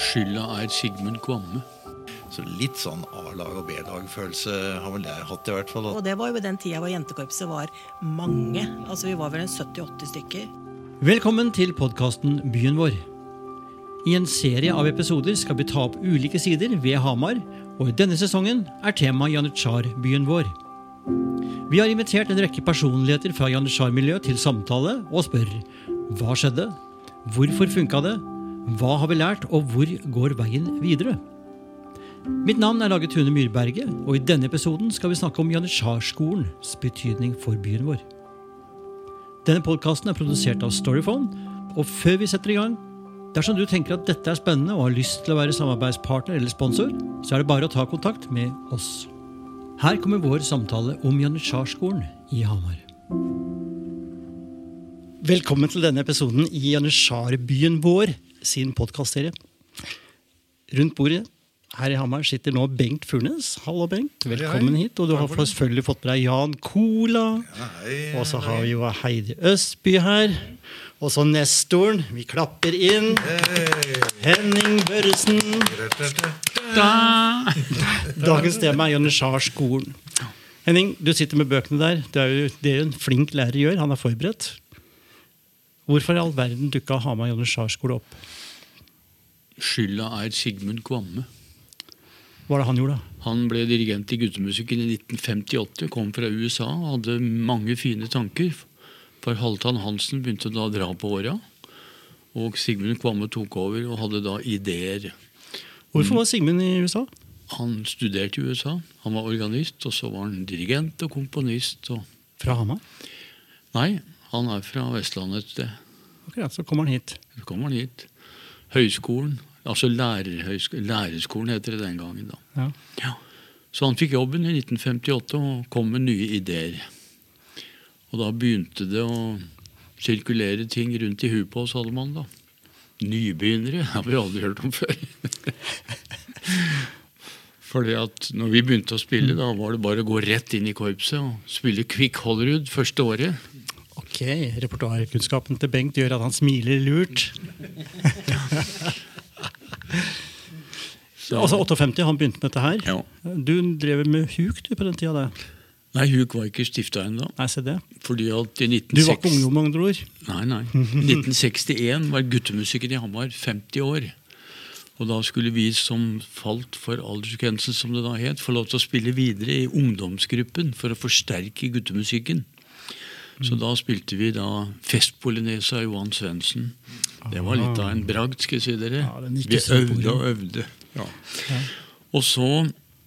Skylda er Sigmund Kvamme. Så litt sånn A-lag og B-lag-følelse har vel jeg hatt i hvert fall. Og det var jo i den tida hvor jentekorpset var mange. Altså Vi var vel en 70-80 stykker. Velkommen til podkasten Byen vår. I en serie av episoder skal vi ta opp ulike sider ved Hamar, og i denne sesongen er tema Janitsjar-byen vår. Vi har invitert en rekke personligheter fra Janitsjar-miljøet til samtale og spør hva skjedde, hvorfor funka det, hva har vi lært, og hvor går veien videre? Mitt navn er Lage Tune Myrberget, og i denne episoden skal vi snakke om Janitsjarskolens betydning for byen vår. Denne podkasten er produsert av Storyphone, og før vi setter i gang, dersom du tenker at dette er spennende og har lyst til å være samarbeidspartner eller sponsor, så er det bare å ta kontakt med oss. Her kommer vår samtale om Janitsjarskolen i Hamar. Velkommen til denne episoden i Janitsjarbyen vår sin podkastserie. Rundt bordet her i Hamar sitter nå Bengt Furnes. Hallo, Bengt. Velkommen hit. Og du har selvfølgelig fått med deg Jan Cola. Og så har vi jo Heidi Østby her. Og så nestoren. Vi klapper inn. Henning Børresen. Dagens tema er Janitsjar-skolen. Henning, du sitter med bøkene der. Det er jo det en flink lærer gjør. Han er forberedt. Hvorfor i all verden dukka Hamar Janitsjar-skole opp? Skylda er Sigmund Kvamme. Hva var det han gjorde, da? Han ble dirigent i guttemusikken i 1958, kom fra USA og hadde mange fine tanker. For Halvdan Hansen begynte da å dra på åra, og Sigmund Kvamme tok over og hadde da ideer. Hvorfor var Sigmund i USA? Han studerte i USA. Han var organist, og så var han dirigent og komponist. Og... Fra Hamar? Nei, han er fra Vestlandet et sted. Akkurat, Så kommer han hit. Så kommer han hit. Høyskolen, altså lærerskolen heter det den gangen. da. Ja. Ja. Så han fikk jobben i 1958 og kom med nye ideer. Og da begynte det å sirkulere ting rundt i huet på oss hadde man da. Nybegynnere har vi aldri hørt om før. Fordi at når vi begynte å spille, da var det bare å gå rett inn i korpset og spille Quick Hollerud første året. Ok, Repertoarkunnskapen til Bengt gjør at han smiler lurt. Så, Altså 58, han begynte med dette her. ja. Du drev med huk du på den tida? det. Nei, Huk var ikke stifta ennå. Fordi at i Du var ikke ungdom, med andre ord. Nei, nei. 1961 var guttemusikken i Hamar 50 år. Og da skulle vi som falt for aldersgrensen, som det da het, få lov til å spille videre i ungdomsgruppen for å forsterke guttemusikken. Så da spilte vi da Festpolinesa av Johan Svendsen. Det var litt av en bragd, skal jeg si dere. Ja, vi øvde og øvde. Og så,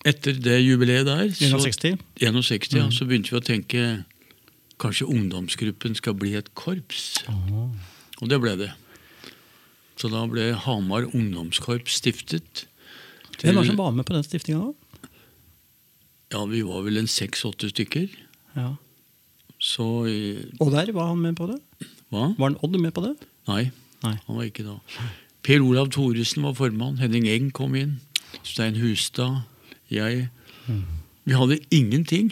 etter det jubileet der, så, 61. 61 ja, så begynte vi å tenke kanskje ungdomsgruppen skal bli et korps. Og det ble det. Så da ble Hamar ungdomskorps stiftet. Hvem var det som var med på den stiftinga? Ja, vi var vel en seks-åtte stykker. Ja. Så i- Odd der, var han med på det? Hva? Var han Odd med på det? Nei, Nei. han var ikke da. Per Olav Thoresen var formann. Henning Eng kom inn. Stein Hustad. Jeg. Vi hadde ingenting.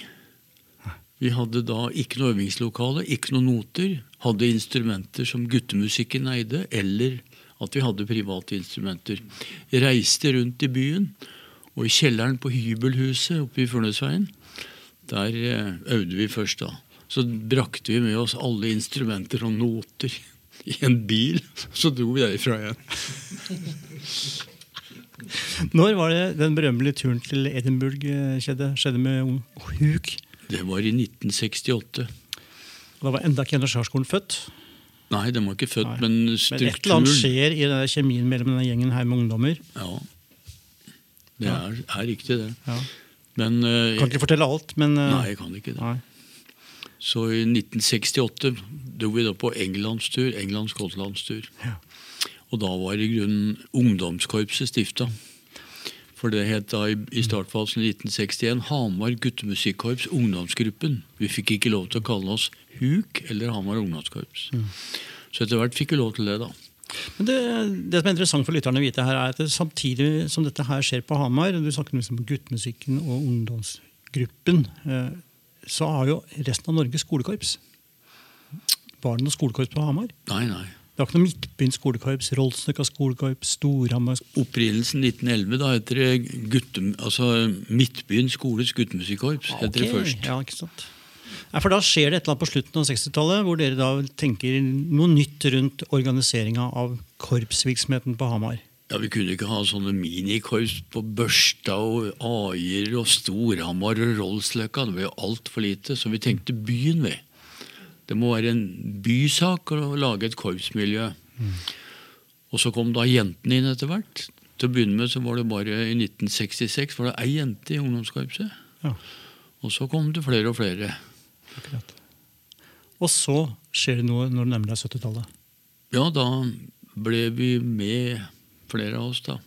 Vi hadde da ikke noe øvingslokale, ikke noen noter. Hadde instrumenter som guttemusikken eide, eller at vi hadde private instrumenter. Reiste rundt i byen, og i kjelleren på hybelhuset oppe i Furnesveien, der eh, øvde vi først da. Så brakte vi med oss alle instrumenter og noter i en bil. Så dro vi derifra igjen. Når var det den berømmelige turen til Edinburgh eh, skjedde, skjedde med huk? Det var i 1968. Da var enda ikke Janitsjar-skolen født. Nei, den var ikke født, Nei. men Men et eller annet skjer i den kjemien mellom denne gjengen her med ungdommer. Ja. Det er, er riktig, det. Ja. Men uh, Kan ikke fortelle alt, men uh, Nei, jeg kan ikke det. nei. Så i 1968 dro vi da på englandstur, England-Skottlandstur. Ja. Og da var i grunnen ungdomskorpset stifta. For det het da i, i startfasen i 1961 Hamar guttemusikkorps ungdomsgruppen. Vi fikk ikke lov til å kalle oss HUK eller Hamar ungdomskorps. Så etter hvert fikk vi lov til det, da. Men det, det som er interessant for lytterne å vite her, er at det, samtidig som dette her skjer på Hamar, du snakker liksom om guttemusikken og ungdomsgruppen, eh, så har jo resten av Norge skolekorps. Var det noe skolekorps på Hamar? Nei, nei. Det var ikke noe Midtbyen skolekorps, Rollsnøkka skolekorps, Storhamar Opprinnelsen 1911, da heter det gutte, altså Midtbyen skoles guttemusikkorps. heter det Ok, først. Ja, ikke sant. Ja, for Da skjer det et eller annet på slutten av 60-tallet, hvor dere da tenker noe nytt rundt organiseringa av korpsvirksomheten på Hamar. Ja, Vi kunne ikke ha sånne minikorps på Børsta og Aier og Storhamar og Rollsløkka. Det var jo altfor lite, så vi tenkte byen, vi. Det må være en bysak å lage et korpsmiljø. Og så kom da jentene inn etter hvert. Til å begynne med så var det bare i 1966 var det ei jente i ungdomskorpset. Ja, Og så kom det flere og flere. akkurat. Og så skjer det noe når det nærmer deg 70-tallet. Ja, da ble vi med, flere av oss, da.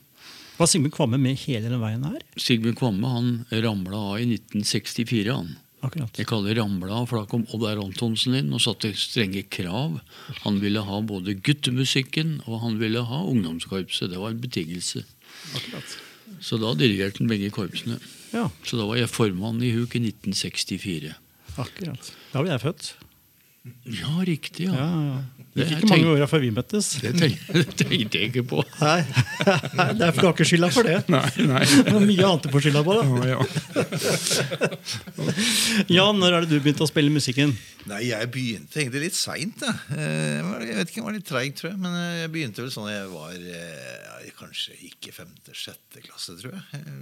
Var Sigmund Kvamme med hele den veien her? Sigmund Kvamme han ramla av i 1964. han. Akkurat. Jeg kaller det ramla av, for da kom Odd R. Antonsen inn og satte strenge krav. Han ville ha både guttemusikken og han ville ha ungdomskorpset. Det var en betingelse. Akkurat. Så da dirigerte han begge korpsene. Ja, Så da var jeg formann i HUK i 1964. akkurat. Da ble jeg født. Ja, riktig. Ja, ja. ja. Det gikk ikke mange åra før vi møttes. Det tenk- tenkte jeg ikke på. Nei, det er for du har ikke skylda for det. Nei, nei. Mye annet du får skylda på. da. Ja, Jan, når er det du begynte å spille musikken? Nei, jeg begynte egentlig litt seint. Jeg. Eh, jeg vet ikke, jeg var litt treig, tror jeg. Men eh, jeg begynte vel sånn jeg var jeg kanskje ikke femte-sjette klasse, tror jeg. Eh,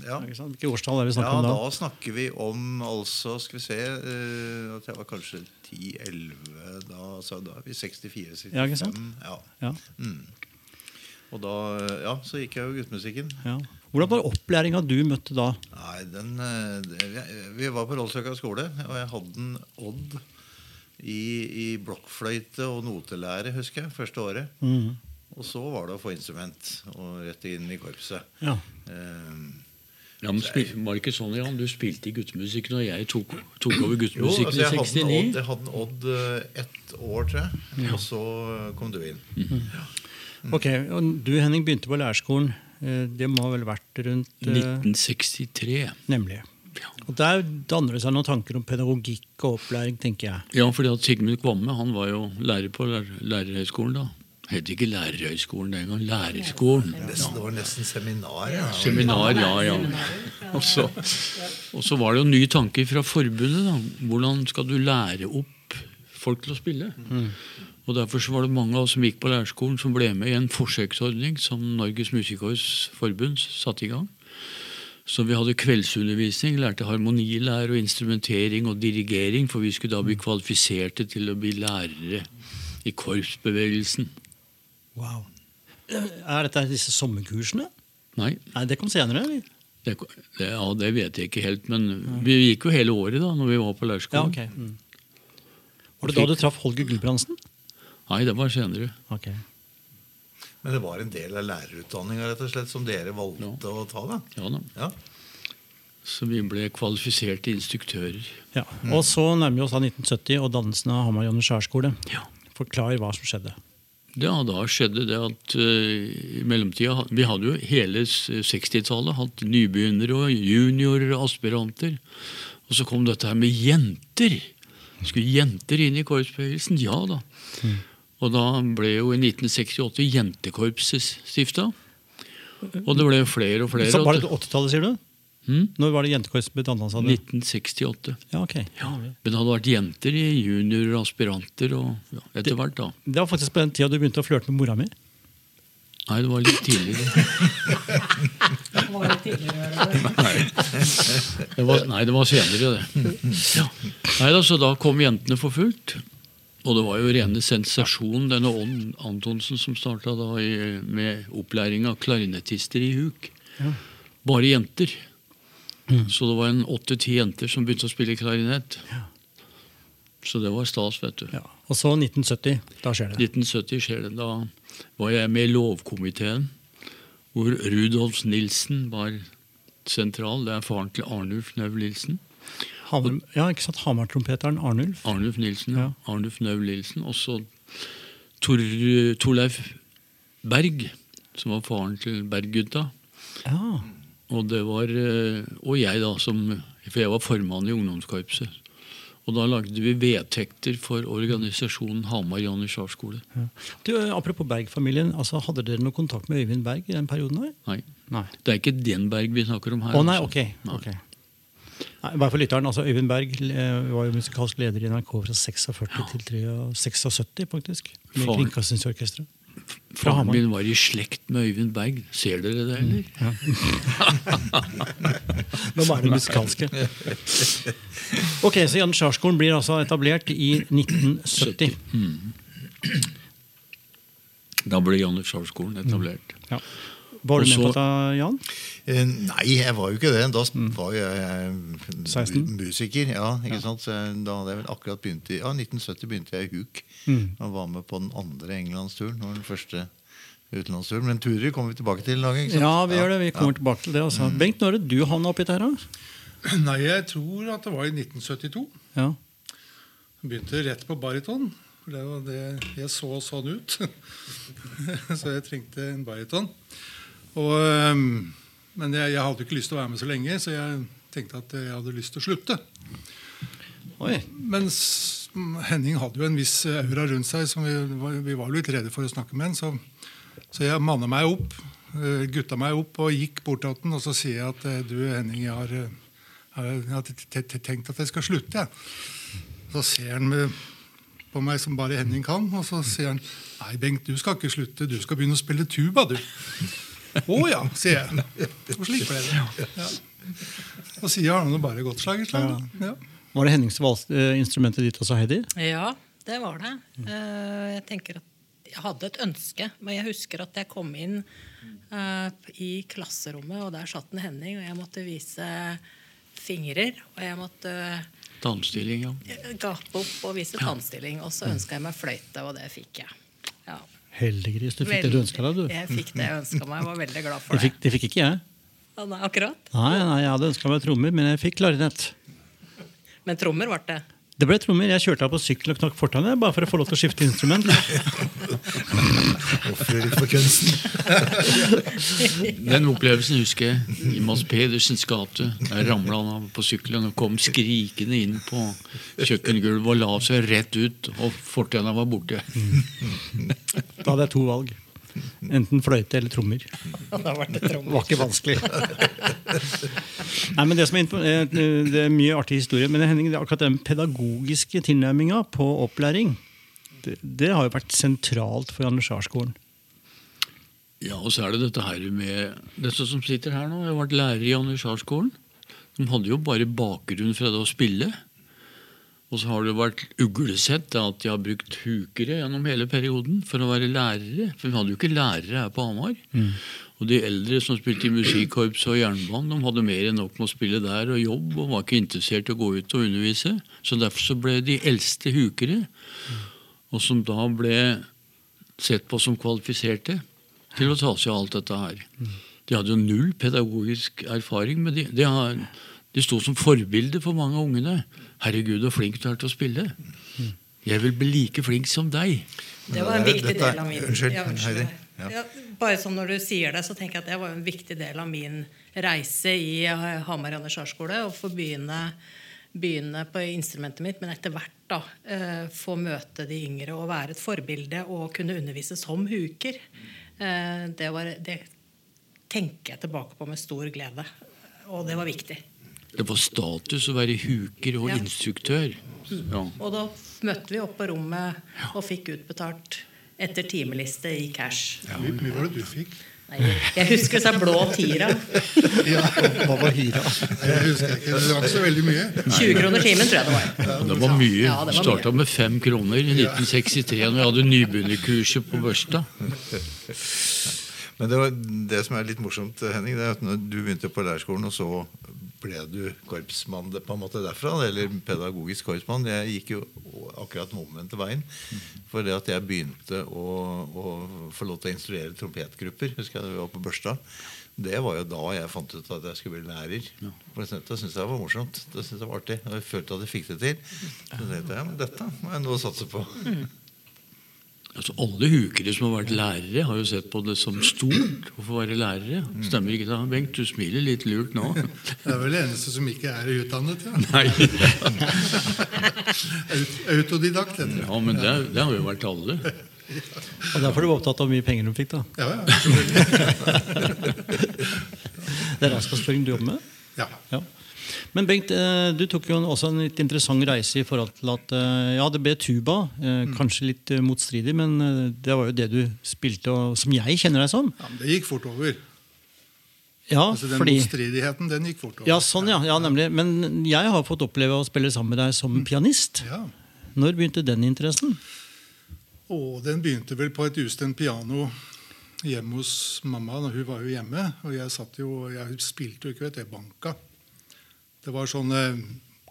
Ja. Hvilke årstall er det vi ja, om da? da snakker vi om altså, skal vi se eh, At jeg var kanskje 10-11 da, så da er vi 64-65. Ja, ikke sant? Ja. Ja, Og da ja, så gikk jeg jo guttemusikken. ja. Hvordan var opplæringa du møtte da? Nei, den, eh, det, vi- var på Rollsøka skole, og jeg hadde en Odd i, i blokkfløyte og notelære, husker jeg, første året. Mm. Og så var det å få instrument og rett inn i korpset. Ja. Eh, Ja, men spil, Var det ikke sånn, Jan? Du spilte i guttemusikk når jeg tok, tok over jo, guttemusikken altså jeg hadde en i Odd, 69? jeg hadde en Odd eh, ett år, tror jeg. Og så kom du inn. Ok, og Du Henning, begynte på lærerskolen. Eh, Det må ha vel vært rundt eh, 1963. Nemlig. Ja. Og Der danner det seg noen tanker om pedagogikk og opplæring, tenker jeg. Ja, fordi at Sigmund Kvamme han var jo lærer på lær lærerhøgskolen da. Het ikke lærerhøgskolen den gang. Lærerskolen. Ja. det var nesten seminar. Ja. Seminar, ja, ja. Og så, og så var det jo nye tanker fra forbundet. da. Hvordan skal du lære opp folk til å spille? Og Derfor så var det mange av oss som gikk på lærerskolen, som ble med i en forsøksordning som Norges Musikkorps Forbund satte i gang. Så vi hadde kveldsundervisning, lærte harmonilære og instrumentering og dirigering, for vi skulle da bli kvalifiserte til å bli lærere i korpsbevegelsen. Wow. Er dette disse sommerkursene? Nei, Nei, det kom senere. eller? det, det, ja, det vet jeg ikke helt, men vi gikk jo hele året da når vi var på Ja, okay. Mm. Var det da du traff Holger Gulbrandsen? Nei, det var senere. Okay. Men det var en del av lærerutdanninga som dere valgte å ta. da. Ja da. Ja. Så vi ble kvalifiserte instruktører. Ja. Og så nærmer vi oss da 1970 og dannelsen av Hamar Jonny skjærskole. Ja. Forklar hva som skjedde. Ja, da skjedde det at uh, i mellomtida Vi hadde jo hele 60-tallet hatt nybegynnere og juniorer og aspiranter. Og så kom dette her med jenter. Skulle jenter inn i korpsbevegelsen? Ja da. Og da ble jo i 1968 Jentekorpset stifta. Og det ble flere og flere. Så var det og- 80-tallet, sier du? Hm? Når var det jentekorps ble dannet? 1968. Ja, ok. Ja, Men det hadde vært jenter i juniorer og aspiranter og ja, etter hvert, da. Det var faktisk på den tida du begynte å flørte med mora mi. Nei, det var litt tidligere. Det var, nei, det var senere, det. Ja. Nei da, Så da kom jentene for fullt. Og det var jo rene sensasjon, denne Ånd Antonsen som starta med opplæring av klarinettister i huk. Bare jenter. Så det var en åtte-ti jenter som begynte å spille klarinett. Så det var stas, vet du. Ja. Og så 1970. Da skjer det. 1970 skjer det. Da var jeg med i lovkomiteen, hvor Rudolf Nilsen var sentral. Det er faren til Arnulf Nøv Nilsen. Hamar, ja, ikke sant? Hamar-trompeteren Arnulf. Arnulf Nilsen, ja. Ja. Arnulf Nøv Nilsen. Og så Tor, Torleif Berg, som var faren til Berggutta. Ja. Og det var eh, Og jeg, da, som For jeg var formann i ungdomskorpset. Og da lagde vi vedtekter for organisasjonen Hamar Janitsjarskole. Ja. Du, apropos Berg-familien, altså, hadde dere noe kontakt med Øyvind Berg i den perioden? her? Nei, Nei. det er ikke den Berg vi snakker om her. Å nei, altså. ok. Nei. okay. Nei, bare for lytteren, altså Øyvind Berg eh, var jo musikalsk leder i NRK fra 46 til 73, faktisk. Med. Kringkastingsorkesteret. Faren min var i slekt med Øyvind Berg. Ser dere det, eller? Nå er det musikalske. Ok, Så Janitsjarskolen blir altså etablert i 1970. Da ble Janitsjarskolen etablert. Ja. Var du med på det, dette, Jan? Eh, Nei, jeg var jo ikke det. Da Mm. var jo jeg 16? musiker. Ja, ikke sant? Så da hadde jeg vel akkurat begynt i Ja, 1970 begynte jeg i HUK. Mm. Og var med på den andre englandsturen den første utenlandsturen. Men turer kommer vi tilbake til i ikke sant? Ja, vi gjør det. Vi kommer tilbake til det. Altså. Bengt, når er det du havna oppi dette her? da? Nei, jeg tror at det var i 1972. Ja. Begynte rett på bariton. For det var det jeg så sånn ut. så jeg trengte en bariton. Og, øhm, men jeg, jeg hadde ikke lyst til å være med så lenge, så jeg tenkte at jeg hadde lyst til å slutte. Oi. Mens Henning hadde jo en viss aura rundt seg, som vi vi var litt redde for å snakke med. Så, så jeg manna meg opp, eh, gutta meg opp og gikk bort til han og så sier jeg at eh, du Henning, jeg har, eh, jeg har tenkt at jeg skal slutte. Så ser han på meg som bare Henning kan, og så sier han nei, Bengt, du skal ikke slutte, du skal begynne å spille tuba, du. Å ja, sier jeg. Og slik ble det. Ja. Og siden har han bare gått slag i slag. Ja. Var det Hennings valginstrumentet eh, instrumentet ditt også, Heidi? Ja, det var det. Eh, Jeg tenker at jeg hadde et ønske, men jeg husker at jeg kom inn eh, i klasserommet, og der satt en Henning, og jeg måtte vise fingrer, og jeg måtte Tannstilling, ja. gape opp og vise tannstilling. Og så ønska jeg meg fløyte, og det fikk jeg. Heldiggris. Du fikk det du ønska deg, du. Jeg fikk det jeg ønska meg. Jeg var veldig glad for det. fikk, det fikk ikke jeg. Ja, nei, akkurat. Nei, nei, Jeg hadde ønska meg trommer, men jeg fikk klarinett. Men trommer ble det. Det ble trommer. Jeg kjørte av på sykkel og knakk fortauet bare for å få lov til å skifte instrument. Ofre litt for kunsten. Den opplevelsen husker jeg. I Mads Pedersens gate. Der ramla han av på sykkelen og kom skrikende inn på kjøkkengulvet og la seg rett ut, og fortauet var borte. Da hadde jeg to valg. Enten fløyte eller trommer. Det Det var ikke vanskelig. Nei, men Det som er, eh, det er mye artig historie, men Henning, det er akkurat den pedagogiske tilnærminga på opplæring, det, det har jo vært sentralt for Janitsjarskolen. Ja, og så er det dette her med Dette som sitter her nå, jeg har vært lærer i Janitsjarskolen. De hadde jo bare bakgrunn fra det å spille. Og så har det vært uglesett at de har brukt hukere gjennom hele perioden for å være lærere. For vi hadde jo ikke lærere her på Hamar. Og de eldre som spilte i musikkorps og jernbanen, de hadde mer enn nok med å spille der og jobb, og var ikke interessert i å gå ut og undervise. Så derfor så ble de eldste hukere, og som da ble sett på som kvalifiserte til å ta seg av alt dette her. De hadde jo null pedagogisk erfaring, men de, de, har, de sto som forbilde for mange av ungene. 'Herregud, så flink du er til å spille'. 'Jeg vil bli like flink som deg'. Det var en Dette- viktig del av min Unnskyld, Ja, bare sånn når du sier det, så tenker jeg at det var en viktig del av min reise i eh, Hamar Janitsjarskole. Å få begynne, begynne på instrumentet mitt, men etter hvert da, eh, få møte de yngre og være et forbilde og kunne undervise som huker. Eh, det, var, det tenker jeg tilbake på med stor glede. Og det var viktig. Det var status å være huker og Ja. instruktør. Ja. Og da møtte vi opp på rommet og fikk utbetalt etter timeliste i cash. Hvor mye var det du fikk? Nei, jeg husker det sa blå tira. Ja, Hva var hyra? jeg husker ikke. Det var ikke så veldig mye. 20 kroner timen, tror jeg det var. Det var mye. Ja, det var Starta med fem kroner i 1963 når vi hadde nybegynnerkurset på Børstad. Men det, var, det som er litt morsomt, Henning, det er at når du begynte på lærerskolen, og så ble du korpsmann på en måte derfra, eller pedagogisk korpsmann. Jeg gikk jo akkurat den omvendte veien. For det at jeg begynte å, å få lov til å instruere trompetgrupper, husker jeg da vi var på Børstad, det var jo da jeg fant ut at jeg skulle bli lærer. For Det syntes jeg var morsomt. Det syntes jeg var artig. Og jeg følte at jeg fikk det til. Så tenkte jeg, men dette må jeg nå satse på. Altså Alle hukere som har vært lærere, har jo sett på det som stort å få være lærere. Stemmer ikke det, Bengt? Du smiler litt lurt nå. Det er vel det eneste som ikke er utdannet. ja. Nei. Autodidakt heter det. Ja, men det, det har jo vært alle. Og Derfor er du opptatt av hvor mye penger de fikk. da. Ja, ja. Det er regnskapsføring du jobber med? ja. Ja. Men Bengt, eh, du tok jo også en litt interessant reise i forhold til at eh, ja, det ble tuba. eh, Kanskje litt motstridig, men det var jo det du spilte, og som jeg kjenner deg som. ja men det gikk fort over. Ja, Altså, den fordi... motstridigheten den gikk fort over. Ja, sånn, ja. ja, nemlig. Men jeg har fått oppleve å spille sammen med deg som pianist. Ja. Når begynte den interessen? Og den begynte vel på et ustemt piano hjemme hos mamma. når Hun var jo hjemme, og jeg satt jo, jeg spilte jo ikke, vet jeg banka. Det var sånn eh,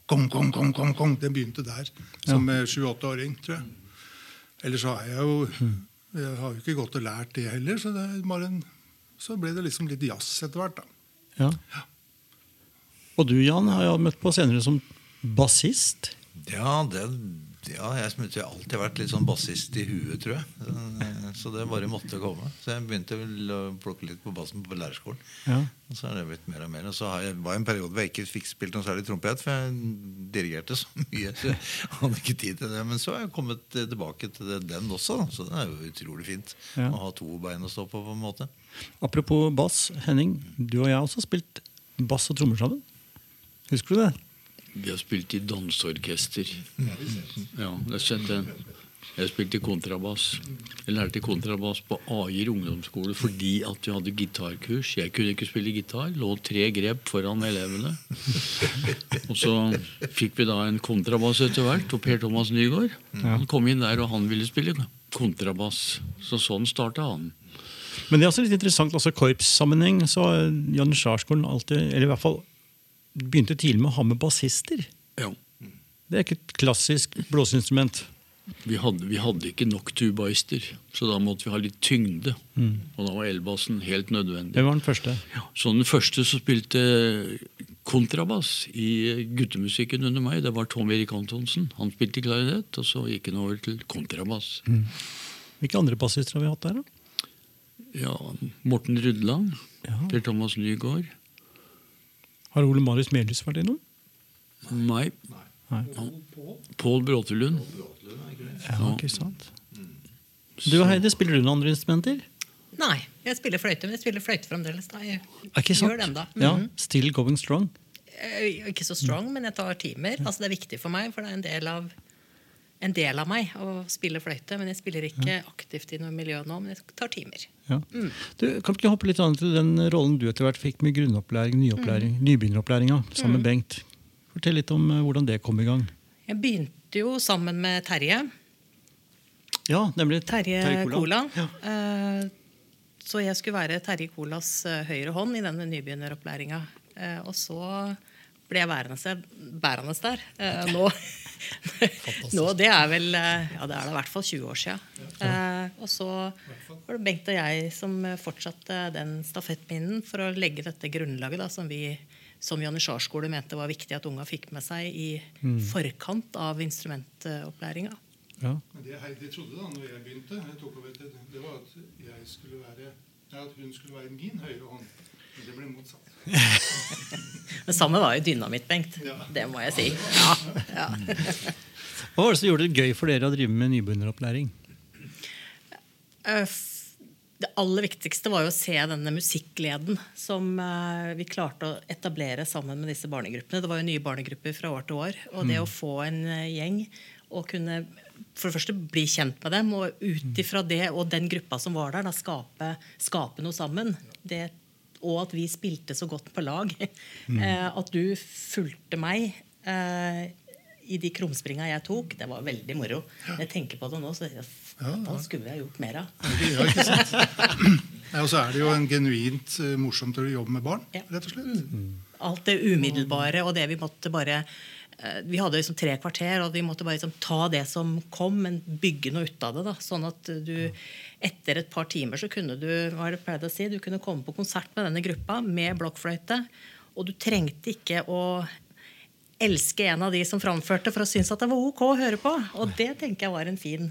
kong, kong, kong, kong, kong. Den begynte der, som eh, sju-åtteåring, tror jeg. Ellers så har jeg jo jeg har jo ikke gått og lært det heller, så, det var en, så ble det liksom litt jazz etter hvert. da. Ja. Og du, Jan, har jeg møtt på senere som bassist. Ja, det, ja, jeg har alltid vært litt sånn bassist i huet, tror jeg. Eh, Så det bare måtte komme. Så jeg begynte å plukke litt på bassen på lærerskolen. Ja. Og så har det blitt mer og mer. Og så har jeg, var det en periode hvor jeg ikke fikk spilt noe særlig trompet, for jeg dirigerte så mye. Så jeg hadde ikke tid til det. Men så har jeg kommet tilbake til den også, så det er jo utrolig fint Ja. å ha to bein å stå på. på en måte Apropos bass, Henning. Du og jeg har også spilt bass og trommer sammen. Husker du det? Vi har spilt i danseorkester. Ja, det har skjedd det. Jeg spilte kontrabass. Jeg lærte kontrabass på Aier ungdomsskole fordi at vi hadde gitarkurs. Jeg kunne ikke spille gitar. Lå tre grep foran elevene. Og så fikk vi da en kontrabass etter hvert, og Per Thomas Nygaard. Han kom inn der, og han ville spille kontrabass. Så sånn starta han. Men det er også litt interessant, også korpssammenheng, så Jan Skjærskolen alltid, eller i hvert fall begynte tidlig med å ha med bassister. Ja. Det er ikke et klassisk blåseinstrument. Vi hadde, vi hadde ikke nok tubaister, så da måtte vi ha litt tyngde. Og da var elbassen helt nødvendig. Det var den første. Ja, Så den første som spilte kontrabass i guttemusikken under meg, det var Tom Erik Antonsen. Han spilte klarinett, og så gikk han over til kontrabass. Hvilke andre bassister har vi hatt der, da? Ja, Morten Rudland, Ja. Per Thomas Nygaard, Har Ole Marius Melhus vært innom? Nei. Nei. Pål Bråtelund. Ja, ikke sant. Du og Heidi, spiller du noen andre instrumenter? Nei, jeg spiller fløyte, men jeg spiller fløyte fremdeles. da. Jeg Er ikke sant? gjør det enda. Ja, Mhm. Still going strong. Eh, Ikke så strong, men jeg tar timer. Altså, det er viktig for meg, for det er en del av, en del av meg å spille fløyte. Men jeg spiller ikke aktivt i noe miljø nå, men jeg tar timer. Ja. Du, kan ikke hoppe litt an til den rollen du etter hvert fikk med grunnopplæring, nyopplæring, nybegynneropplæringa sammen med Bengt? Fortell litt om eh, hvordan det kom i gang. Jeg begynte jo sammen med Terje. Ja, nemlig Terje Cola. Ja. Eh, Så jeg skulle være Terje Colas eh, høyre hånd i denne nybegynneropplæringa. Og så ble jeg værende, værende der. Eh, Nå, nå Det er vel eh, Ja, det er da i hvert fall 20 år sia. Og så var det Bengt og jeg som eh, fortsatte den stafettpinnen for å legge dette grunnlaget da, som vi som Janitsjar skole mente var viktig at unga fikk med seg i forkant av instrumentopplæringa. Ja. Det Heidi trodde da når jeg begynte, jeg tok over til, det var at, jeg skulle være, at hun skulle være min høyre hånd. Men det blir motsatt. Det samme var jo dynamitt, Bengt. Det må jeg si. Ja, ja. Hva var det som gjorde det gøy for dere å drive med nybegynneropplæring? Eh, Det aller viktigste var jo å se denne musikkleden som eh, vi klarte å etablere sammen med disse barnegruppene. Det var jo nye barnegrupper fra år til år. Og det å få en eh, gjeng og kunne for det første bli kjent med dem, og ut ifra det og den gruppa som var der, da skape, skape noe sammen. Det, og at vi spilte så godt på lag. Mm. at du fulgte meg eh, i de krumspringa jeg tok, det var veldig moro. Når jeg tenker på det nå, så da skulle vi ha gjort mer av. Ja, ikke sant? Nei, og så er det jo en genuint eh, morsomt å jobbe med barn, Ja. rett og slett. Alt det umiddelbare og det vi måtte bare eh, Vi hadde liksom tre kvarter, og vi måtte bare liksom ta det som kom, men bygge noe ut av det. da, Sånn at du etter et par timer så kunne du hva er det pleide å si, du kunne komme på konsert med denne gruppa med blokkfløyte. Og du trengte ikke å elske en av de som framførte, for å synes at det var ok å høre på. Og det tenker jeg var en fin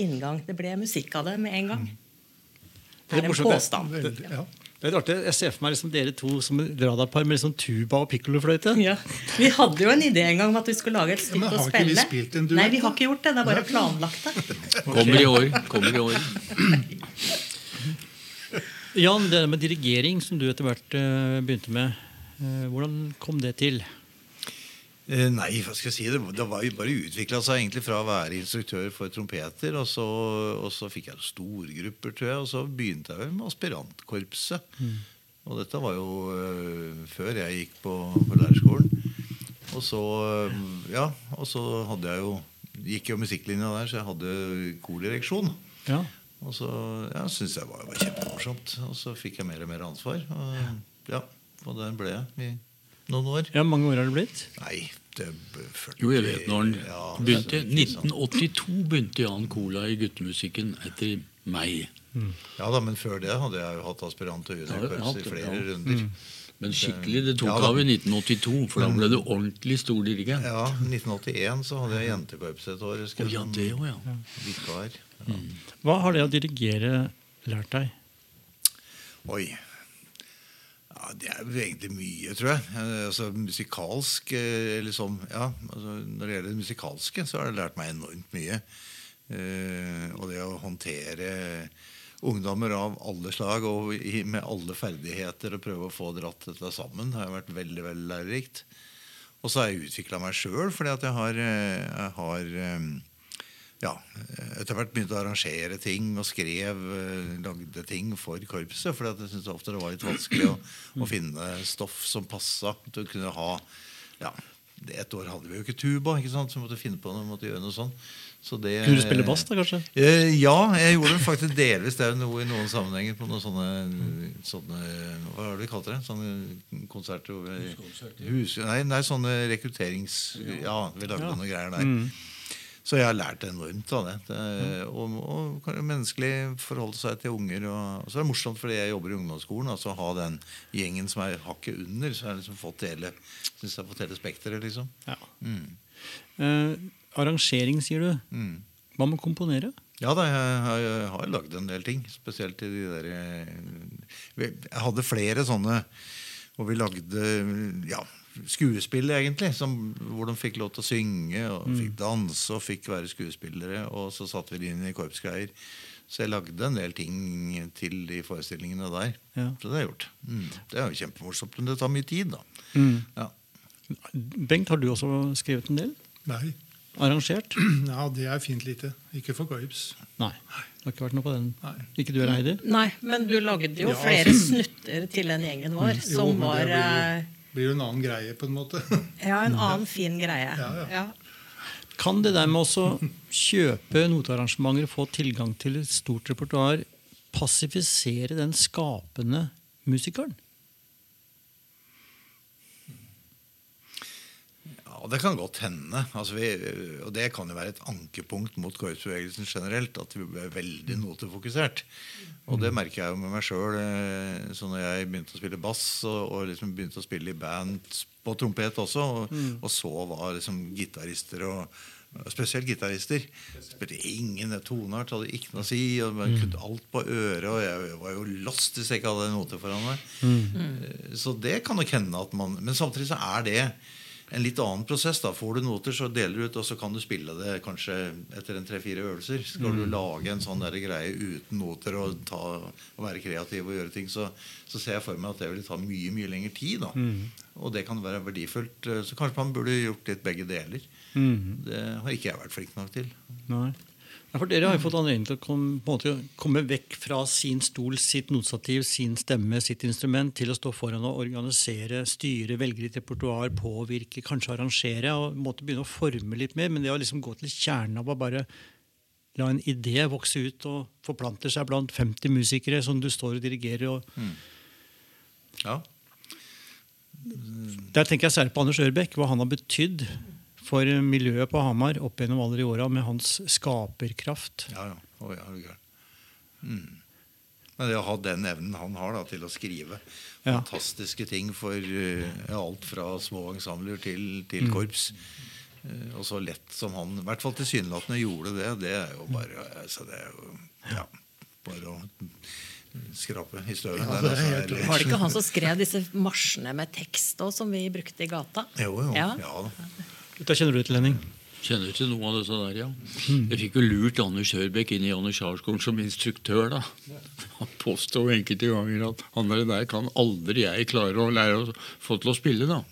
inngang. Det ble musikk av det med en gang. Det Det er en det. påstand. Ja. Det er artig. Jeg ser for meg liksom dere to som et radarpar med liksom tuba og pikkolofløyte. Ja. Vi hadde jo en idé en gang om at vi skulle lage et men stykke å ikke vi spille. spilt en duett, Nei, vi har ikke gjort det. Det er bare planlagt det. Kommer i år. kommer i år. Jan, det med dirigering som du etter hvert eh, begynte med, eh, hvordan kom det til? Eh, Nei, hva skal jeg si? Det, det var jo bare utvikla seg egentlig fra å være instruktør for trompeter, og så, og så fikk jeg storgrupper, tror jeg, og så begynte jeg vel med aspirantkorpset. Og dette var jo øh, før jeg gikk på, på lærerskolen. Og så, øh, ja, og så hadde jeg jo gikk jo musikklinja der, så jeg hadde kordireksjon. Ja. Og så ja, syntes jeg det var, var kjempemorsomt. Og så fikk jeg mer og mer ansvar. Og, ja, og der ble jeg i noen år. ja, mange år har det blitt? Nei, det 40 Jo, jeg vet når han Ja, begynte. det er sant. 1982 begynte Jan Cola i guttemusikken etter meg. Ja da, men før det hadde jeg jo hatt aspirant og juniorkorps i flere ja. runder. Men skikkelig, det tok Ja, da. av i 1982, for da ble du ordentlig stor dirigent. Ja, 1981 så hadde jeg jentekorps et år. Oh, ja, det også, ja. Vikar. Ja. Hva har det å dirigere lært deg? Oi. Ja, det er jo egentlig mye, tror jeg. Eh, Altså Musikalsk liksom, ja, altså, Når det gjelder det musikalske, så har det lært meg enormt mye. Eh, og det å håndtere ungdommer av alle slag og med alle ferdigheter og prøve å få dratt dette sammen, har vært veldig veldig lærerikt. Og så har jeg utvikla meg sjøl, fordi at jeg har, eh, jeg har ja, etter hvert begynte å arrangere ting og skrev, eh, lagde ting for korpset. For jeg syntes ofte det var litt vanskelig å, å finne stoff som passa til å kunne ha ja, Et år hadde vi jo ikke tuba, ikke sant? så vi måtte finne på noe, måtte gjøre noe sånt. Så det, Kunne du spille bass, da, kanskje? Eh, ja, jeg gjorde faktisk delvis det noe i noen sammenhenger. På noen sånne, sånne Hva har du vi kalte det? Sånne konserter over hus, nei, nei, sånne rekrutterings... Ja, vi lagde noen greier der. Så jeg har lært enormt av det. det og, og menneskelig forholde seg til unger. Og, så er det morsomt fordi jeg jobber i ungdomsskolen. Altså ha den gjengen som er hakket under. Så har jeg liksom fått hele, synes jeg har fått hele spekteret. Liksom. Ja. Mm. Eh, arrangering, sier du. Mm. Hva med å komponere? Ja da, jeg har, jeg har lagd en del ting. Spesielt i de der eh, Jeg hadde flere sånne og vi lagde ja, skuespill, egentlig. Som, hvor de fikk lov til å synge og fikk danse og fikk være skuespillere. Og så satte vi det inn i korpsgreier. Så jeg lagde en del ting til de forestillingene der. Ja. Så det har jeg gjort. Mm. Det er jo kjempemorsomt, men det tar mye tid, da. Mm. Ja. Bengt, har du også skrevet en del? Nei. Arrangert? Ja, det er fint lite. Ikke for korps. Nei. Det har ikke vært noe på den. Nei. Ikke du heller, Heidi? Nei, men du lagde jo Ja, flere snutter til den gjengen vår, mm. som jo, var, var blir jo- en annen greie, på en måte. ja, en annen fin greie. Ja, ja. Kan det der med å kjøpe notearrangementer og få tilgang til et stort repertoar passifisere den skapende musikeren? Det kan godt hende. Altså vi, og det kan jo være et ankepunkt mot korpsbevegelsen generelt. At vi ble veldig notefokusert. Og det merker jeg jo med meg sjøl. Så når jeg begynte å spille bass, og, og liksom begynte å spille i band på trompet også, og, og så var liksom gitarister og Spesielt gitarister. Spilte ingen toneart, hadde ikke noe å si. og Man kunne alt på øret, og jeg var jo lost hvis jeg ikke hadde noter foran meg. Mm. Så det kan nok hende at man Men samtidig så er det en litt annen prosess. da Får du noter, så deler du ut, og så kan du spille det kanskje etter en tre-fire øvelser. Skal du lage en sånn der greie uten noter og, ta, og være kreativ og gjøre ting, så, så ser jeg for meg at det vil ta mye mye lengre tid. da Og det kan være verdifullt. eh, Så kanskje man burde gjort litt begge deler. Det har ikke jeg vært flink nok til. Nei. For Dere har jo fått anledning til å komme, måte, komme vekk fra sin stol, sitt notstativ, sin stemme, sitt instrument, til å stå foran og organisere, styre, velge litt repertoar, påvirke, kanskje arrangere. og måtte begynne å forme litt mer. Men det å liksom gå til kjernen av å bare la en idé vokse ut og forplante seg blant 50 musikere som du står og dirigerer og Ja, Der tenker jeg særlig på Anders Ørbekk, hva han har betydd for miljøet på Hamar opp gjennom alle de åra med hans skaperkraft. ja, ja. Oh, ja, er. Mm. Men det å ha den evnen han har da, til å skrive Ja. fantastiske ting for uh, alt fra små ensembler til, til korps uh, Og så lett som han, i hvert fall tilsynelatende, gjorde det, det er jo bare altså det er jo, ja, bare å skrape i støvet. Ja, altså, Var det ikke han som skrev disse marsjene med tekst også, som vi brukte i gata? Jo, jo. Ja. Ja. da. Dette kjenner du til, Henning? Kjenner til noe av dette der, ja. Jeg fikk jo lurt Anders Hørbekk inn i Anders Jarskolen som instruktør, da. Han påstår enkelte ganger at han der, der kan aldri jeg klare å lære å få til å spille, da.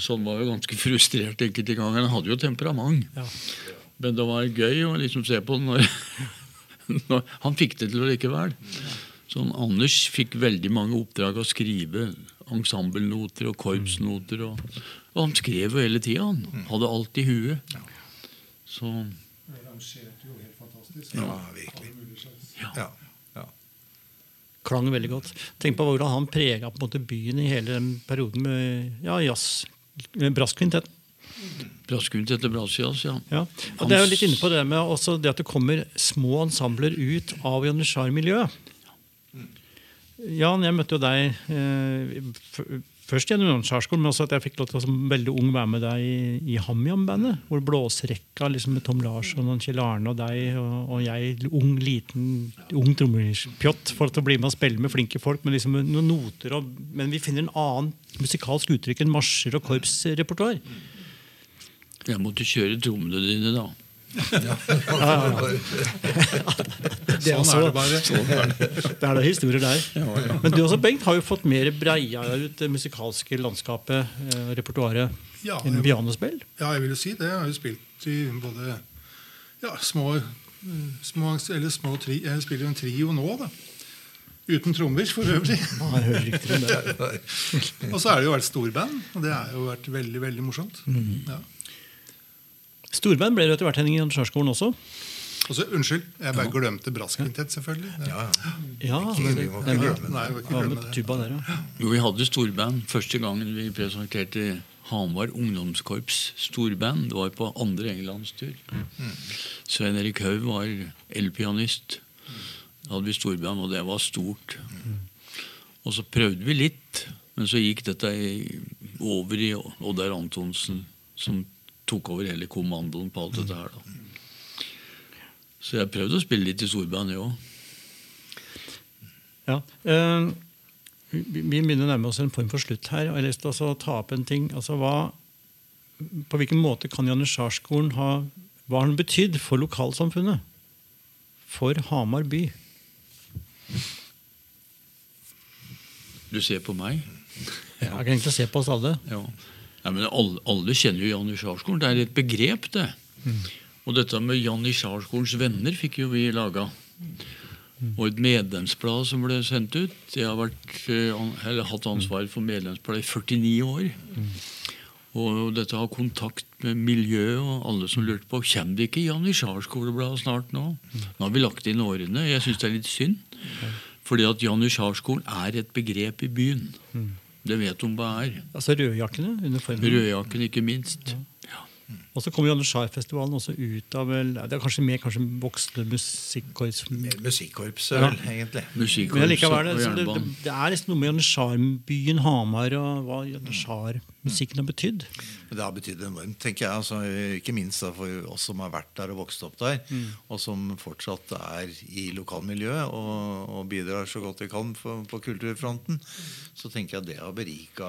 Så han var jo ganske frustrert enkelte ganger. Han hadde jo temperament. Ja. Men det var gøy å liksom se på når, når Han fikk det til likevel. Sånn, Anders fikk veldig mange oppdrag å skrive ensembelnoter og korpsnoter. Og, og han skrev jo hele tida. Han hadde alt i huet. Så Rangerte jo helt fantastisk. Ja, virkelig. Ja. ja. Klang veldig godt. Tenk på hvordan han prega på en måte byen i hele den perioden med ja, jazz. Brasskvintetten. og etter brassjazz, ja. Ja. Og det er jo litt inne på det med også det at det kommer små ensembler ut av Janitsjar-miljøet. Jan, jeg møtte jo deg eh, først gjennom Janitsjar-skolen, men også at jeg fikk lov til å som veldig ung være med deg i, i HamYam-bandet. Hvor blåserekka liksom, med Tom Larsson og Kjell Arne og deg og, og jeg, ung, liten ung trommepjott, for å bli med og spille med flinke folk. med liksom noen noter og, Men vi finner en annen musikalsk uttrykk enn marsjer og korpsrepertoar. Jeg måtte kjøre trommene dine, da. Det er Sånn er det bare. Det er da historier der. Men du også, Bengt, har jo fått mer breia ut det musikalske landskapet, eh, repertoaret, Ja, enn pianospill. Ja, jeg vil jo si det. Jeg har jo spilt i både ja, små, eh, små Eller små tri, Jeg spiller jo en trio nå, da. Uten trommer, for øvrig. Ja, det. Og så har det jo vært storband, og det har jo vært veldig veldig morsomt. Ja. Storband ble det etter hvert Henning i Janitsjarskolen også. Og så, Unnskyld, jeg bare glemte brasskvintett, selvfølgelig. Ja, ja. Ja, Ikke- vi det, ikke glemme det. Nei, ikke glemme det. tuba der, ja. Jo, vi hadde storband første gangen vi presenterte Hamar ungdomskorps storband. Det var på andre englandstur. Svein Erik Haug var elpianist. Da hadde vi storband, og det var stort. Og så prøvde vi litt, men så gikk dette over i Oddar Antonsen, som tok over hele kommandoen på alt dette her. da. Så jeg prøvde å spille litt i storband, jeg òg. Ja. Uh, vi begynner å nærme oss en form for slutt her. og Jeg har lyst til å ta opp en ting. Altså, hva, på hvilken måte kan Janitsjarskolen ha Hva har den betydd for lokalsamfunnet? For Hamar by? Du ser på meg. Jeg kan egentlig se på oss alle. Ja. Nei, men alle, alle kjenner jo Janitsjarskolen. Det er et begrep, det. Og dette med Janitsjarskolens venner fikk jo vi laga. Og et medlemsblad som ble sendt ut. Jeg har vært, eh, eller hatt ansvar for medlemsbladet i 49 år. Og dette har kontakt med miljøet og alle som lurte på Kommer det ikke Janitsjarskoleblad snart nå? Nå har vi lagt inn årene. Jeg syns det er litt synd. Fordi at Janitsjarskolen er et begrep i byen. Det vet de hva er. Altså rødjakkene. uniformene. Rødjakken, ikke minst. Og så kommer Janitsjarfestivalen også ut av vel, Det er kanskje mer kanskje voksne musikkorps. Mer Ja, musikkorpset, vel, egentlig. Musikkorps likevel, det, det, det, det er liksom noe med Janitsjarbyen Hamar og hva Janitsjar-musikken har betydd. Det har betydd enormt, tenker jeg. Altså, ikke minst da, for oss som har vært der og vokst opp der, og som fortsatt er i lokalmiljøet og, og bidrar så godt vi kan på, på kulturfronten. Så tenker jeg det har berika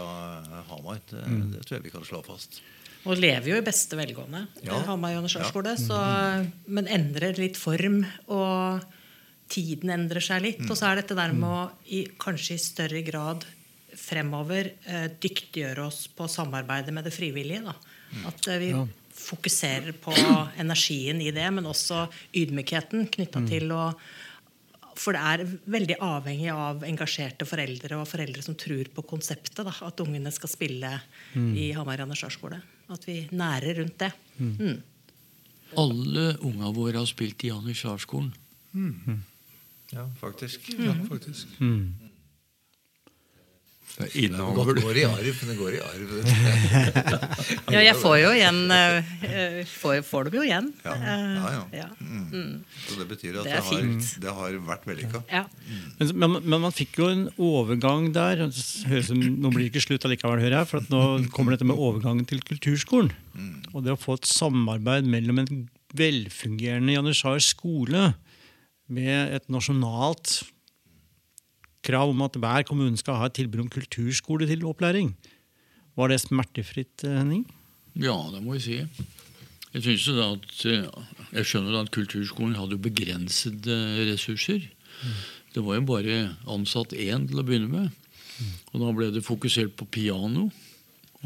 Hamar. Det, det tror jeg vi kan slå fast. Og lever jo i beste velgående. Ja. Ja. Hamar Janitsjarskole. så- Men endrer litt form, og tiden endrer seg litt. Og så er dette der med å i, kanskje i større grad fremover eh, dyktiggjøre oss på samarbeidet med det frivillige. Da. At eh, vi fokuserer på energien i det, men også ydmykheten knytta til å for det er veldig avhengig av engasjerte foreldre og foreldre som tror på konseptet. Da, at ungene skal spille i Hamar Janitsjarskole. At vi nærer rundt det. Mm. Alle unga våre har spilt i Janitsjarskolen. Ja, faktisk. Ja, faktisk. Det er Det går i arv. Det går i arv. Ja, jeg får jo igjen eh, eh, får, får dem jo igjen. Ja, Eh, ja, ja. ja. Mm. Så det betyr at Det det, har, det har vært vellykka. Ja. Men, men, men man fikk jo en overgang der. Høres som- Nå blir det ikke slutt allikevel, hører jeg. For at nå kommer dette med overgangen til kulturskolen. Og det å få et samarbeid mellom en velfungerende Janitsjar skole med et nasjonalt krav om at hver kommune skal ha et tilbud om kulturskole til opplæring. Var det smertefritt, eh, Henning? Ja, det må jeg si. Jeg synes jo da at eh, jeg skjønner at kulturskolen hadde begrensede ressurser. Det var jo bare ansatt én til å begynne med. Og da ble det fokusert på piano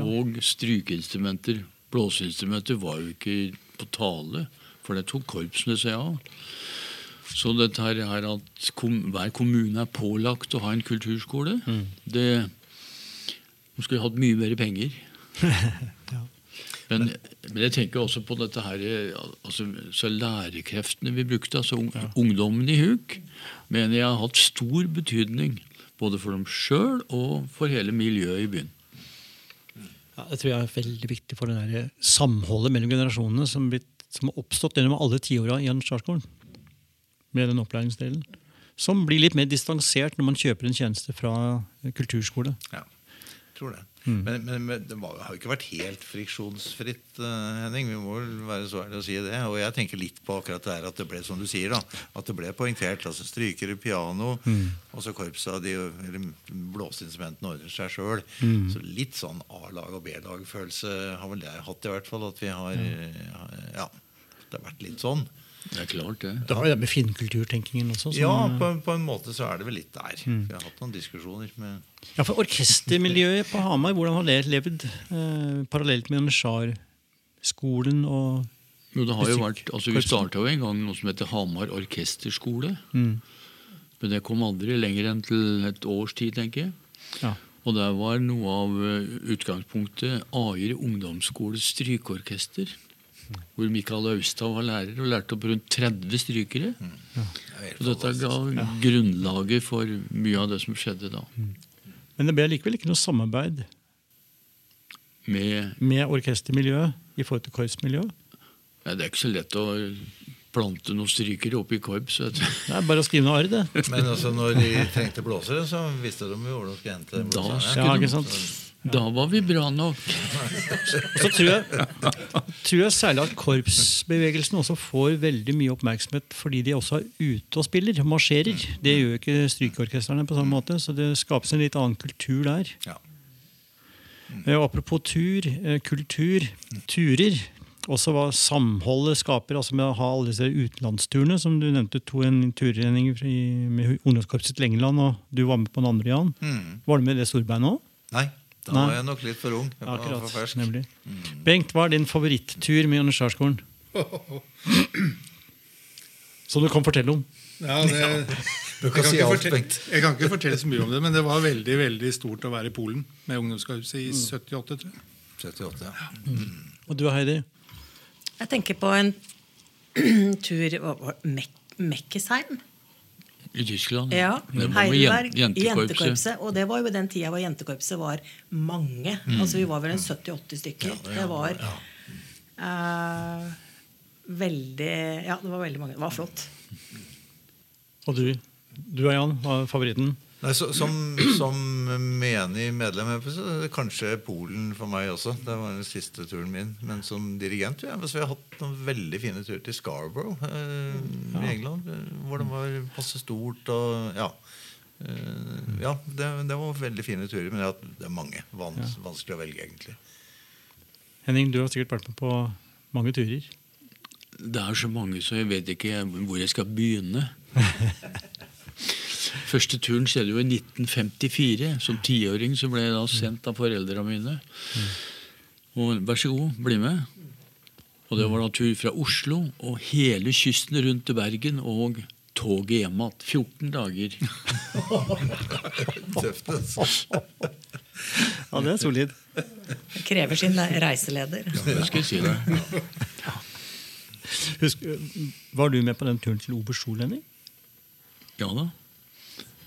og strykeinstrumenter. Blåseinstrumenter var jo ikke på tale, for det tok korpsene seg av. Så dette her er at kom, hver kommune er pålagt å ha en kulturskole, det De skulle hatt mye mer penger. Men, men jeg tenker også på dette her altså, så Lærekreftene vi brukte, altså ja. ungdommen i Huk, mener jeg har hatt stor betydning. Både for dem sjøl og for hele miljøet i byen. Ja, det tror jeg er veldig viktig for det der samholdet mellom generasjonene som, blitt, som har oppstått gjennom alle tiåra i Janitsjarskolen. Med den opplæringsdelen. Som blir litt mer distansert når man kjøper en tjeneste fra kulturskole. Ja, tror det. Men, men, men det har jo ikke vært helt friksjonsfritt, eh, Henning. Vi må vel være så ærlige å si det. Og jeg tenker litt på akkurat det her at det ble som du sier da, at det ble poengtert. altså Strykere, piano, og så korpsa de, blåseinstrumentene ordner seg sjøl. Så litt sånn A-lag og B-lag-følelse har vel jeg hatt, i hvert fall. At vi har Ja, det har vært litt sånn. Det er klart, det. Det har jo det med finnkulturtenkingen også. som- Ja, på, på en måte så er det vel litt der. Vi har hatt noen diskusjoner med Ja, for Orkestermiljøet på Hamar, hvordan har det levd eh, parallelt med Anishar-skolen og Jo, det har jo vært, altså Vi starta jo en gang noe som heter Hamar orkesterskole. Mm. Men det kom aldri lenger enn til et års tid, tenker jeg. Ja. Og der var noe av eh, utgangspunktet Aier ungdomsskoles strykeorkester. Hvor Mikael Austad var lærer og lærte opp rundt 30 strykere. Og dette ga grunnlaget for mye av det som skjedde da. Men det ble likevel ikke noe samarbeid Med, med orkestermiljøet i forhold til korpsmiljøet. ja, det er ikke så lett å plante noen strykere opp i korps. Vet du. Det er bare å skrive noe arr, det. Men altså, når de trengte blåsere, så visste de jo hvor de skulle hente Da skulle Ja, de- ikke sant? Da var vi bra nok. Så tror jeg, tror jeg særlig at korpsbevegelsen også får veldig mye oppmerksomhet fordi de også er ute og spiller, marsjerer. Det gjør jo ikke strykeorkestrene på samme måte, så det skapes en litt annen kultur der. Ja. Mm. Apropos tur, eh, kultur, turer. Også hva samholdet skaper, altså med å ha alle disse utenlandsturene. Som du nevnte, to en turrenning med ungdomskorpset til England, og du var med på den andre, Jan. Mm. Var du med i det storbeinet òg? Nei, da Nei. var jeg nok litt for ung. Jeg var for fersk. nemlig. Bengt, hva er din favorittur med Janitsjarskolen? Som du kan fortelle om. Ja, det, Du jeg, kan si ikke alt, fortelle, Bengt. jeg kan ikke fortelle så mye om det, men det var veldig veldig stort å være i Polen med ungdomskorpset Mm. i 78, tror jeg. 78, ja. Og du Heidi? Jeg tenker på en tur Mekkesheim. I Tyskland. Ja, Heidelberg, jen- jentekorpset. jentekorpset. Og det var jo den tida hvor jentekorpset var mange. Altså Vi var vel en 70-80 stykker. Det var uh, veldig Ja, det var veldig mange. Det var flott. Og du, du og Jan, hva er favoritten? Nei, så, som, som menig medlem så kanskje Polen for meg også. Det var den siste turen min. Men som dirigent ja, så vi har hatt noen veldig fine turer til Scarborough eh, ja. Hvor det var passe stort og Ja. Eh, ja, det, det var veldig fine turer, men det er, mange. Vans, Vanskelig å velge, egentlig. Henning, du har sikkert vært med på mange turer. Det er så mange, så jeg vet ikke hvor jeg skal begynne. Første turen skjedde jo i 1954. Som tiåring så ble jeg da sendt av foreldrene mine. Og vær så god, bli med. Og det var da tur fra Oslo og hele kysten rundt til Bergen og toget hjem igjen. 14 dager. Tøft, altså. Ja, det er solid. Det krever sin reiseleder. Det skal jeg si deg. Husk, var du med på den turen til Oberstol, Henning? Ja da.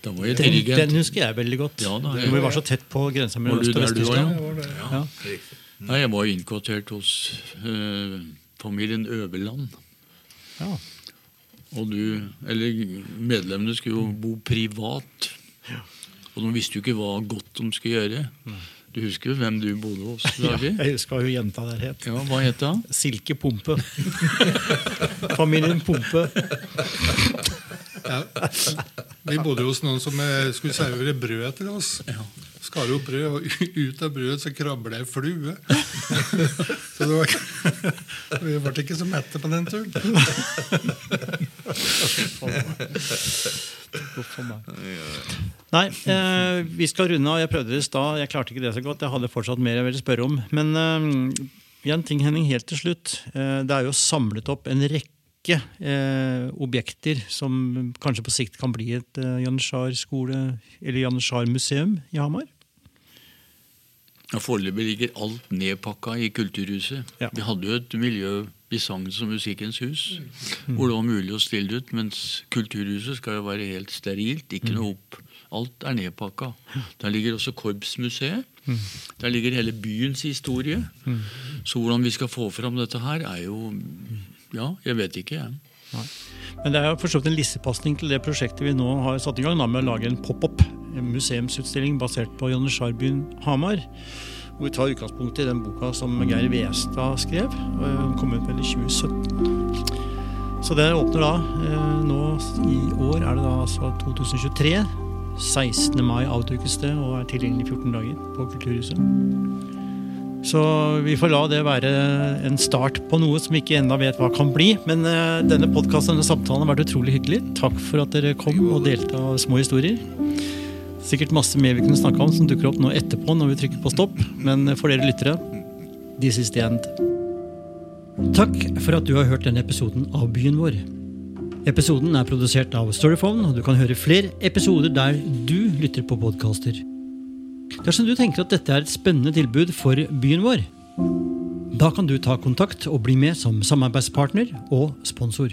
Da var jeg Den, den husker jeg veldig godt. Ja da, jeg, vi var så tett på grensa mellom Øst- og Vest-Tyskland. ja? Ja. Riktig. Jeg var innkvartert hos eh, familien Øverland. Ja. Og du, eller medlemmene skulle jo bo privat. Og de visste jo ikke hva godt de skulle gjøre. Du husker jo hvem du bodde hos? Ja, jeg husker jo hun jenta der het. Ja, Hva het hun? Silke Pumpe. Familien Pumpe. Ja. Vi bodde hos noen som eh, skulle servere brød til oss. Skar opp brød, og ut av brødet så krabla ei flue. Så det var, ikke- vi ble ikke så mette på den turen. Nei, eh, vi skal runde av. Jeg prøvde det i stad. Jeg klarte ikke det så godt. Jeg hadde fortsatt mer jeg ville spørre om. Men eh, en ting, Henning, helt til slutt. Eh, det er jo samlet opp en rekke eh, objekter som kanskje på sikt kan bli et eh, Janitsjar skole eller Janitsjar museum i Hamar. Ja, Foreløpig ligger alt nedpakka i Kulturhuset. Ja. Vi hadde jo et miljø i Sangens og Musikkens hus hvor det var mulig å stille ut, mens Kulturhuset skal jo være helt sterilt. Ikke noe opp. Alt er nedpakka. Der ligger også Korpsmuseet. Der ligger hele byens historie. Så hvordan vi skal få fram dette her, er jo Ja, jeg vet ikke, jeg. Nei. Men det er jo for en lissepasning til det prosjektet vi nå har satt i gang da, med å lage en pop-up museumsutstilling basert på Janitsjarbyen Hamar. Hvor vi tar utgangspunkt i den boka som Geir Westad skrev. og Den kom ut vel i 2017. Så det åpner da eh, nå i år, er det da altså 2023. 16. mai avdukes det og er tilgjengelig i 14 dager på Kulturhuset. Så vi får la det være en start på noe som vi ikke ennå vet hva kan bli. Men eh, denne podkasten denne samtalen har vært utrolig hyggelig. Takk for at dere kom og delte av små historier. Sikkert masse mer vi kunne snakke om som dukker opp nå etterpå når vi trykker på stopp. Men for dere lyttere, this is the end. Takk for at du har hørt denne episoden av Byen vår. Episoden er produsert av Storyphone, og du kan høre flere episoder der du lytter på podkaster. Dersom du tenker at dette er et spennende tilbud for byen vår, da kan du ta kontakt og bli med som samarbeidspartner og sponsor.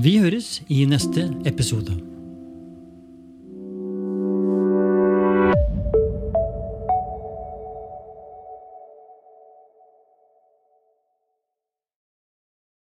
Vi høres i neste episode.